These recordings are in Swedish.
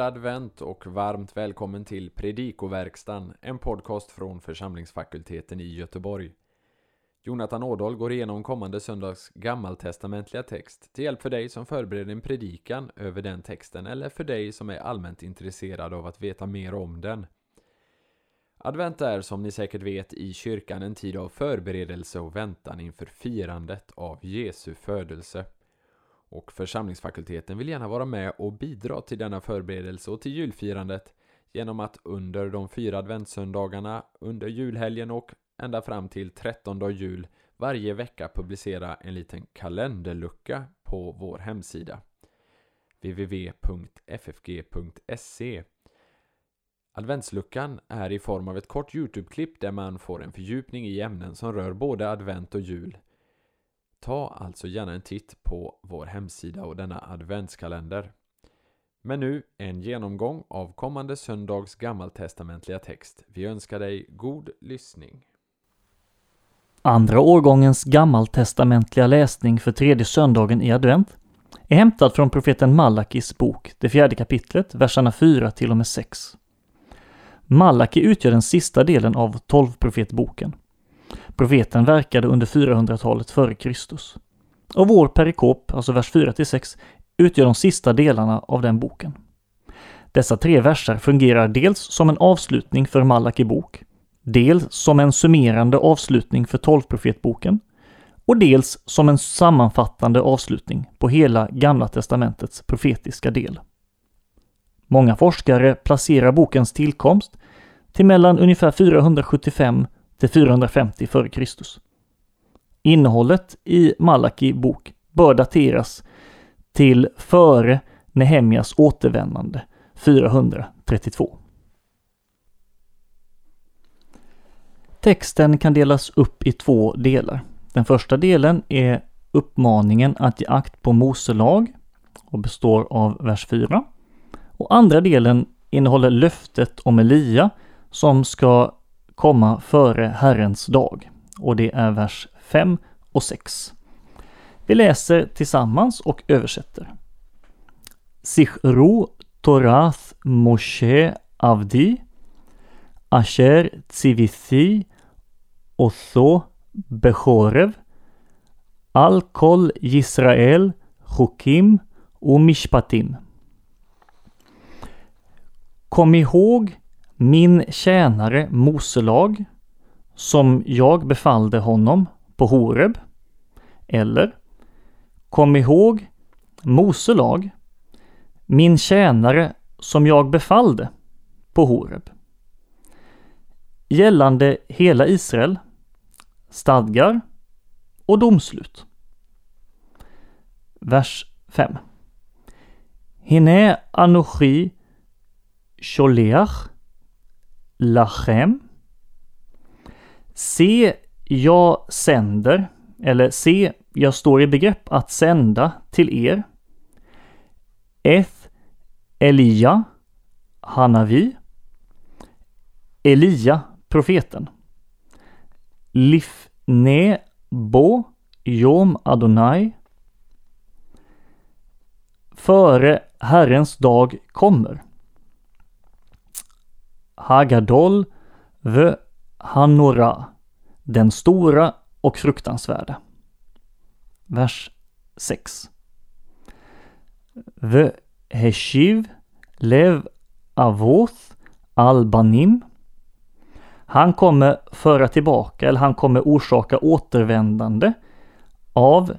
Glad advent och varmt välkommen till Predikoverkstan, en podcast från församlingsfakulteten i Göteborg. Jonathan Ådahl går igenom kommande söndags gammaltestamentliga text till hjälp för dig som förbereder en predikan över den texten eller för dig som är allmänt intresserad av att veta mer om den. Advent är som ni säkert vet i kyrkan en tid av förberedelse och väntan inför firandet av Jesu födelse. Och församlingsfakulteten vill gärna vara med och bidra till denna förberedelse och till julfirandet genom att under de fyra adventssöndagarna, under julhelgen och ända fram till 13 jul varje vecka publicera en liten kalenderlucka på vår hemsida www.ffg.se Adventsluckan är i form av ett kort Youtube-klipp där man får en fördjupning i ämnen som rör både advent och jul. Ta alltså gärna en titt på vår hemsida och denna adventskalender. Men nu en genomgång av kommande söndags gammaltestamentliga text. Vi önskar dig god lyssning. Andra årgångens gammaltestamentliga läsning för tredje söndagen i advent är hämtad från profeten Malakis bok, det fjärde kapitlet, verserna 4 till och med 6. Malaki utgör den sista delen av tolvprofetboken. Profeten verkade under 400-talet före Kristus. Och vår perikop, alltså vers 4-6, utgör de sista delarna av den boken. Dessa tre verser fungerar dels som en avslutning för Malaki bok, dels som en summerande avslutning för tolvprofetboken och dels som en sammanfattande avslutning på hela Gamla testamentets profetiska del. Många forskare placerar bokens tillkomst till mellan ungefär 475 till 450 f.Kr. Innehållet i Malaki bok bör dateras till före Nehemjas återvändande 432. Texten kan delas upp i två delar. Den första delen är uppmaningen att ge akt på Mose lag och består av vers 4. Och andra delen innehåller löftet om Elia som ska komma före Herrens dag. Och det är vers 5 och 6. Vi läser tillsammans och översätter. Sichro Torath Moshe Avdi Asher Tzivithi Otho Bechorev Al Kol Yisrael Chokim och Mishpatim. Kom ihåg min tjänare Moselag som jag befallde honom på Horeb. Eller Kom ihåg Moselag min tjänare som jag befallde på Horeb. Gällande hela Israel, stadgar och domslut. Vers 5. Hine anochi sholeach lachem. Se, jag sänder, eller se, jag står i begrepp att sända till er. Eth Elia, Hanavi. Elia, profeten. Lifne Bo, Jom Adonai. Före Herrens dag kommer. Hagadol The Hanora, den stora och fruktansvärda. Vers 6. The Heshiv Lev Avoth Albanim. Han kommer föra tillbaka, eller han kommer orsaka återvändande av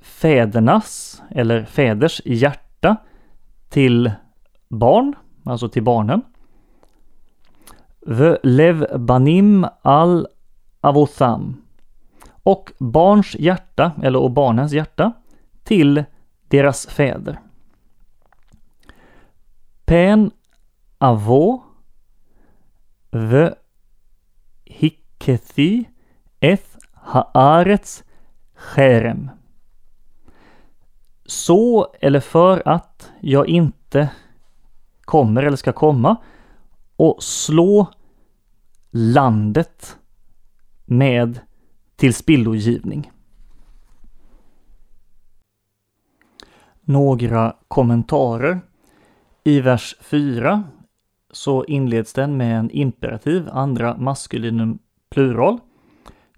fädernas, eller fäders hjärta till barn, alltså till barnen. Lev Banim al Avosam Och barns hjärta, eller och barnens hjärta, till deras fäder. Pen Avo. The Hikethi Eth Haarets Cherem. Så eller för att jag inte kommer eller ska komma och slå landet med tillspillogivning. Några kommentarer. I vers 4 så inleds den med en imperativ, andra maskulinum plural.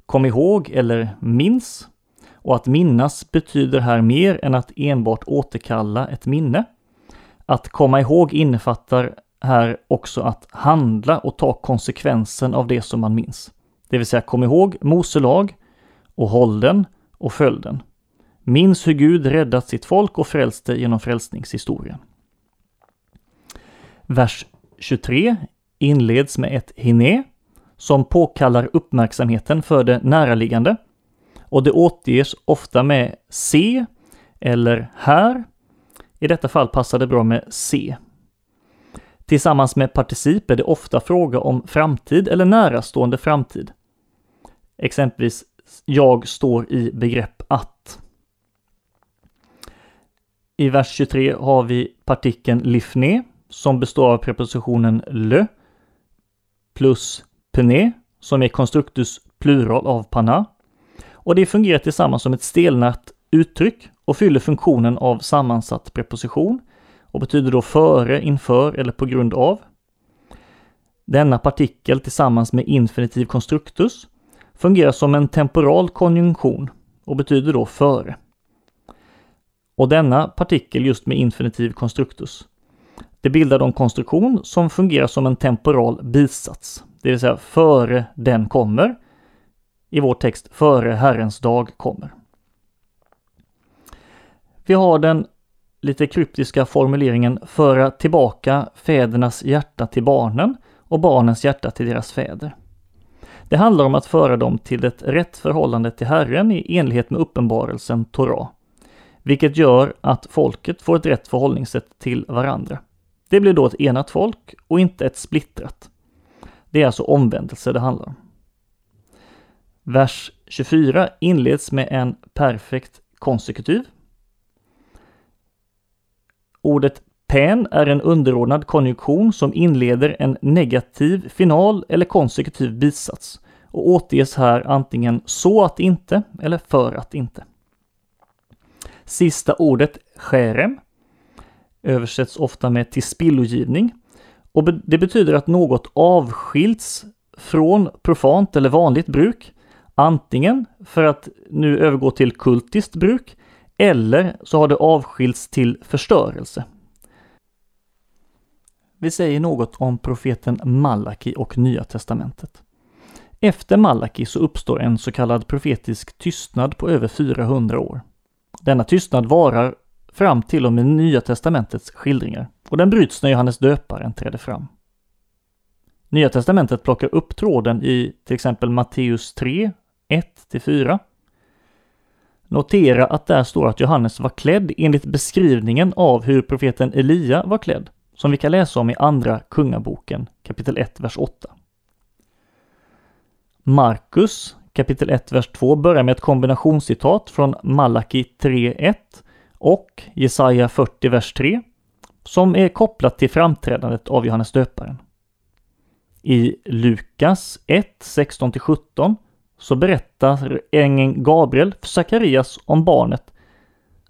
Kom ihåg eller minns. Och att minnas betyder här mer än att enbart återkalla ett minne. Att komma ihåg innefattar här också att handla och ta konsekvensen av det som man minns. Det vill säga kom ihåg Mose lag och håll den och följ den. Minns hur Gud räddat sitt folk och frälst det genom frälsningshistorien. Vers 23 inleds med ett hiné som påkallar uppmärksamheten för det näraliggande och det återges ofta med se eller här. I detta fall passar det bra med se. Tillsammans med particip är det ofta fråga om framtid eller närastående framtid. Exempelvis jag står i begrepp att. I vers 23 har vi partikeln lifne som består av prepositionen le plus pene som är konstruktus plural av pana. Och det fungerar tillsammans som ett stelnat uttryck och fyller funktionen av sammansatt preposition och betyder då före, inför eller på grund av. Denna partikel tillsammans med infinitiv konstruktus fungerar som en temporal konjunktion och betyder då före. Och denna partikel just med infinitiv konstruktus det bildar då en konstruktion som fungerar som en temporal bisats, det vill säga före den kommer. I vår text före Herrens dag kommer. Vi har den lite kryptiska formuleringen föra tillbaka fädernas hjärta till barnen och barnens hjärta till deras fäder. Det handlar om att föra dem till ett rätt förhållande till Herren i enlighet med uppenbarelsen Torah, vilket gör att folket får ett rätt förhållningssätt till varandra. Det blir då ett enat folk och inte ett splittrat. Det är alltså omvändelse det handlar om. Vers 24 inleds med en perfekt konsekutiv. Ordet pen är en underordnad konjunktion som inleder en negativ final eller konsekutiv bisats och återges här antingen så att inte eller för att inte. Sista ordet, skärem, översätts ofta med tillspillogivning. Och det betyder att något avskilts från profant eller vanligt bruk, antingen för att nu övergå till kultiskt bruk, eller så har det avskilts till förstörelse. Vi säger något om profeten Malaki och Nya Testamentet. Efter Malaki så uppstår en så kallad profetisk tystnad på över 400 år. Denna tystnad varar fram till och med Nya Testamentets skildringar och den bryts när Johannes döparen träder fram. Nya Testamentet plockar upp tråden i till exempel Matteus 3, 1-4. Notera att där står att Johannes var klädd enligt beskrivningen av hur profeten Elia var klädd, som vi kan läsa om i Andra Kungaboken kapitel 1, vers 8. Markus kapitel 1, vers 2 börjar med ett kombinationscitat från Malaki 3.1 och Jesaja 40, vers 3, som är kopplat till framträdandet av Johannes döparen. I Lukas 1, 16-17 så berättar ängeln Gabriel för Sakarias om barnet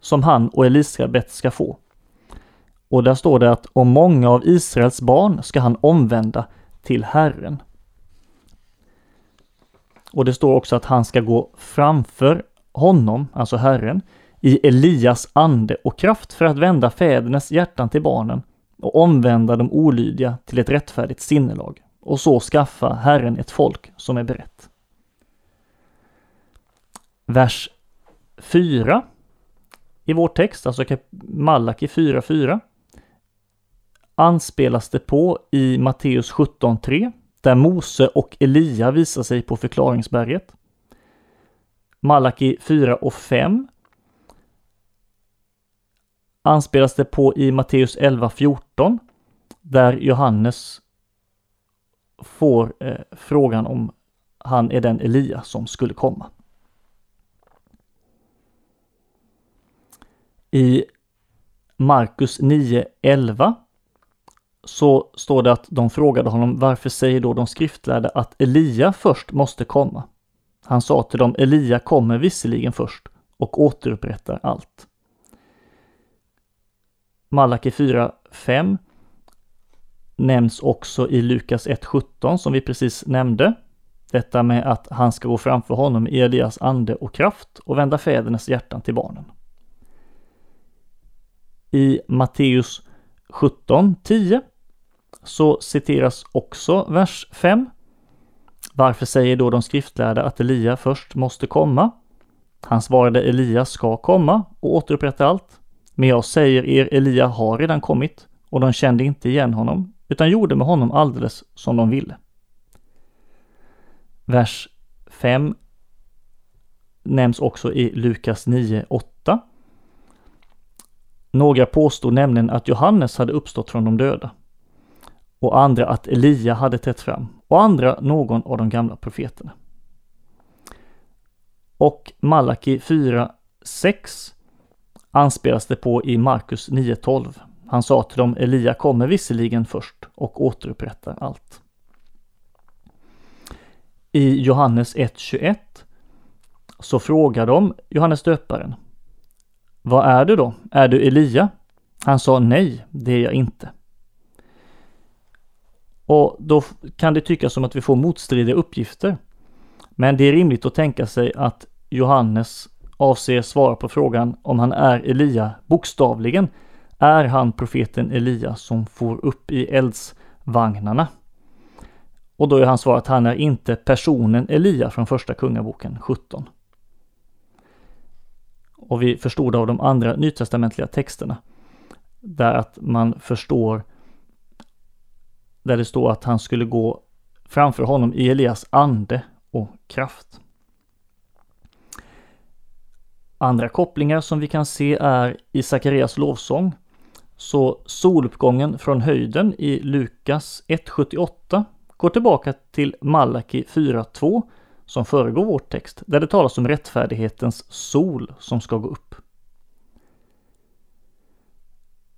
som han och Elisabet ska få. Och där står det att om många av Israels barn ska han omvända till Herren. Och det står också att han ska gå framför honom, alltså Herren, i Elias ande och kraft för att vända fädernas hjärtan till barnen och omvända de olydiga till ett rättfärdigt sinnelag och så skaffa Herren ett folk som är berett. Vers 4 i vår text, alltså Malaki 4.4 anspelas det på i Matteus 17.3 där Mose och Elia visar sig på förklaringsberget. Malaki 4 och 5 anspelas det på i Matteus 11.14 där Johannes får eh, frågan om han är den Elia som skulle komma. I Markus 9.11 så står det att de frågade honom varför säger då de skriftlärda att Elia först måste komma? Han sa till dem Elia kommer visserligen först och återupprättar allt. Malaki 4.5 nämns också i Lukas 1.17 som vi precis nämnde. Detta med att han ska gå framför honom i Elias ande och kraft och vända fädernas hjärtan till barnen. I Matteus 17.10 så citeras också vers 5. Varför säger då de skriftlärda att Elia först måste komma? Han svarade Elia ska komma och återupprätta allt. Men jag säger er, Elia har redan kommit och de kände inte igen honom utan gjorde med honom alldeles som de ville. Vers 5 nämns också i Lukas 9.8. Några påstod nämligen att Johannes hade uppstått från de döda och andra att Elia hade trätt fram och andra någon av de gamla profeterna. Och Malaki 4.6 anspelas det på i Markus 9.12. Han sa till dem, Elia kommer visserligen först och återupprättar allt. I Johannes 1.21 så frågar de Johannes döparen, vad är du då? Är du Elia? Han sa nej, det är jag inte. Och då kan det tyckas som att vi får motstridiga uppgifter. Men det är rimligt att tänka sig att Johannes avser svara på frågan om han är Elia bokstavligen. Är han profeten Elia som får upp i eldsvagnarna? Och då är hans svar att han är inte personen Elia från första kungaboken 17. Och vi förstod av de andra nytestamentliga texterna där att man förstår där det står att han skulle gå framför honom i Elias ande och kraft. Andra kopplingar som vi kan se är i Sakarias lovsång. Så soluppgången från höjden i Lukas 1.78 går tillbaka till Malaki 4.2 som föregår vår text, där det talas om rättfärdighetens sol som ska gå upp.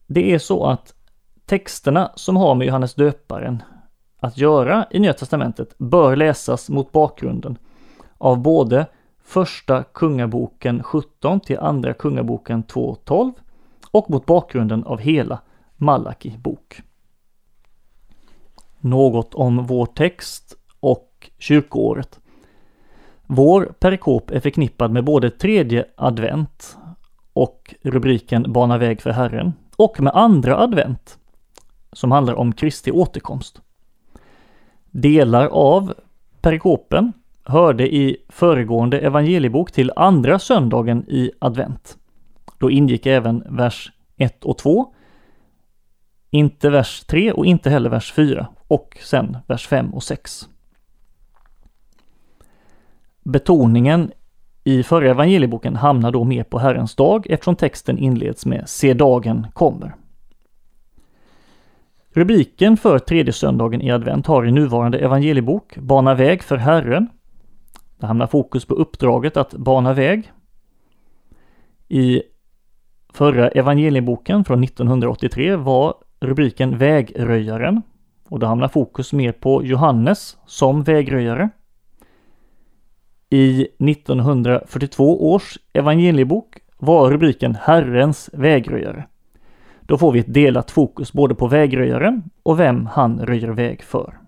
Det är så att texterna som har med Johannes döparen att göra i Nya Testamentet bör läsas mot bakgrunden av både Första Kungaboken 17 till Andra Kungaboken 2.12 och mot bakgrunden av hela Malaki bok. Något om vår text och kyrkoåret. Vår perikop är förknippad med både tredje advent och rubriken Bana väg för Herren och med andra advent som handlar om Kristi återkomst. Delar av perikopen hörde i föregående evangeliebok till andra söndagen i advent. Då ingick även vers 1 och 2, inte vers 3 och inte heller vers 4 och sen vers 5 och 6. Betoningen i förra evangelieboken hamnar då mer på Herrens dag eftersom texten inleds med Se dagen kommer. Rubriken för tredje söndagen i advent har i nuvarande evangeliebok Bana väg för Herren. Det hamnar fokus på uppdraget att bana väg. I förra evangelieboken från 1983 var rubriken Vägröjaren och då hamnar fokus mer på Johannes som vägröjare. I 1942 års evangeliebok var rubriken Herrens vägröjare. Då får vi ett delat fokus både på vägröjaren och vem han röjer väg för.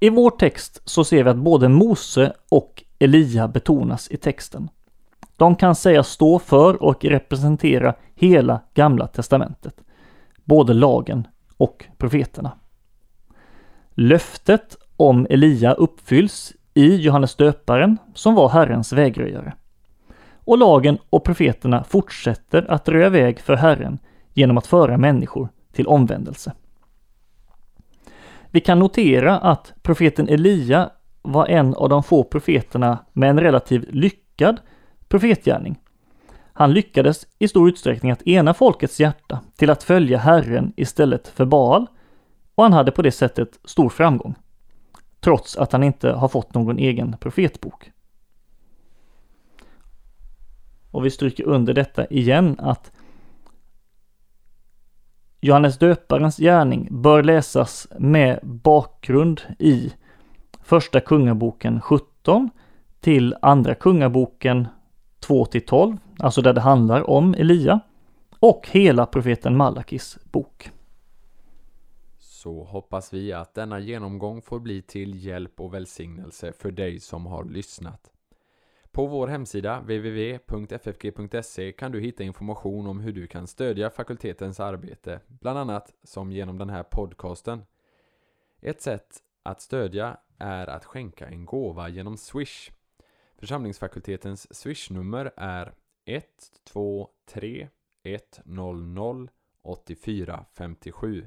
I vår text så ser vi att både Mose och Elia betonas i texten. De kan sägas stå för och representera hela Gamla Testamentet, både lagen och profeterna. Löftet om Elia uppfylls i Johannes döparen som var Herrens vägröjare och lagen och profeterna fortsätter att röja väg för Herren genom att föra människor till omvändelse. Vi kan notera att profeten Elia var en av de få profeterna med en relativt lyckad profetgärning. Han lyckades i stor utsträckning att ena folkets hjärta till att följa Herren istället för Baal och han hade på det sättet stor framgång. Trots att han inte har fått någon egen profetbok. Och vi stryker under detta igen att Johannes döparens gärning bör läsas med bakgrund i Första Kungaboken 17 till Andra Kungaboken 2 till 12, alltså där det handlar om Elia, och hela profeten Malakis bok så hoppas vi att denna genomgång får bli till hjälp och välsignelse för dig som har lyssnat. På vår hemsida www.ffg.se kan du hitta information om hur du kan stödja fakultetens arbete, bland annat som genom den här podcasten. Ett sätt att stödja är att skänka en gåva genom Swish. Församlingsfakultetens Swish-nummer är 123 100 8457.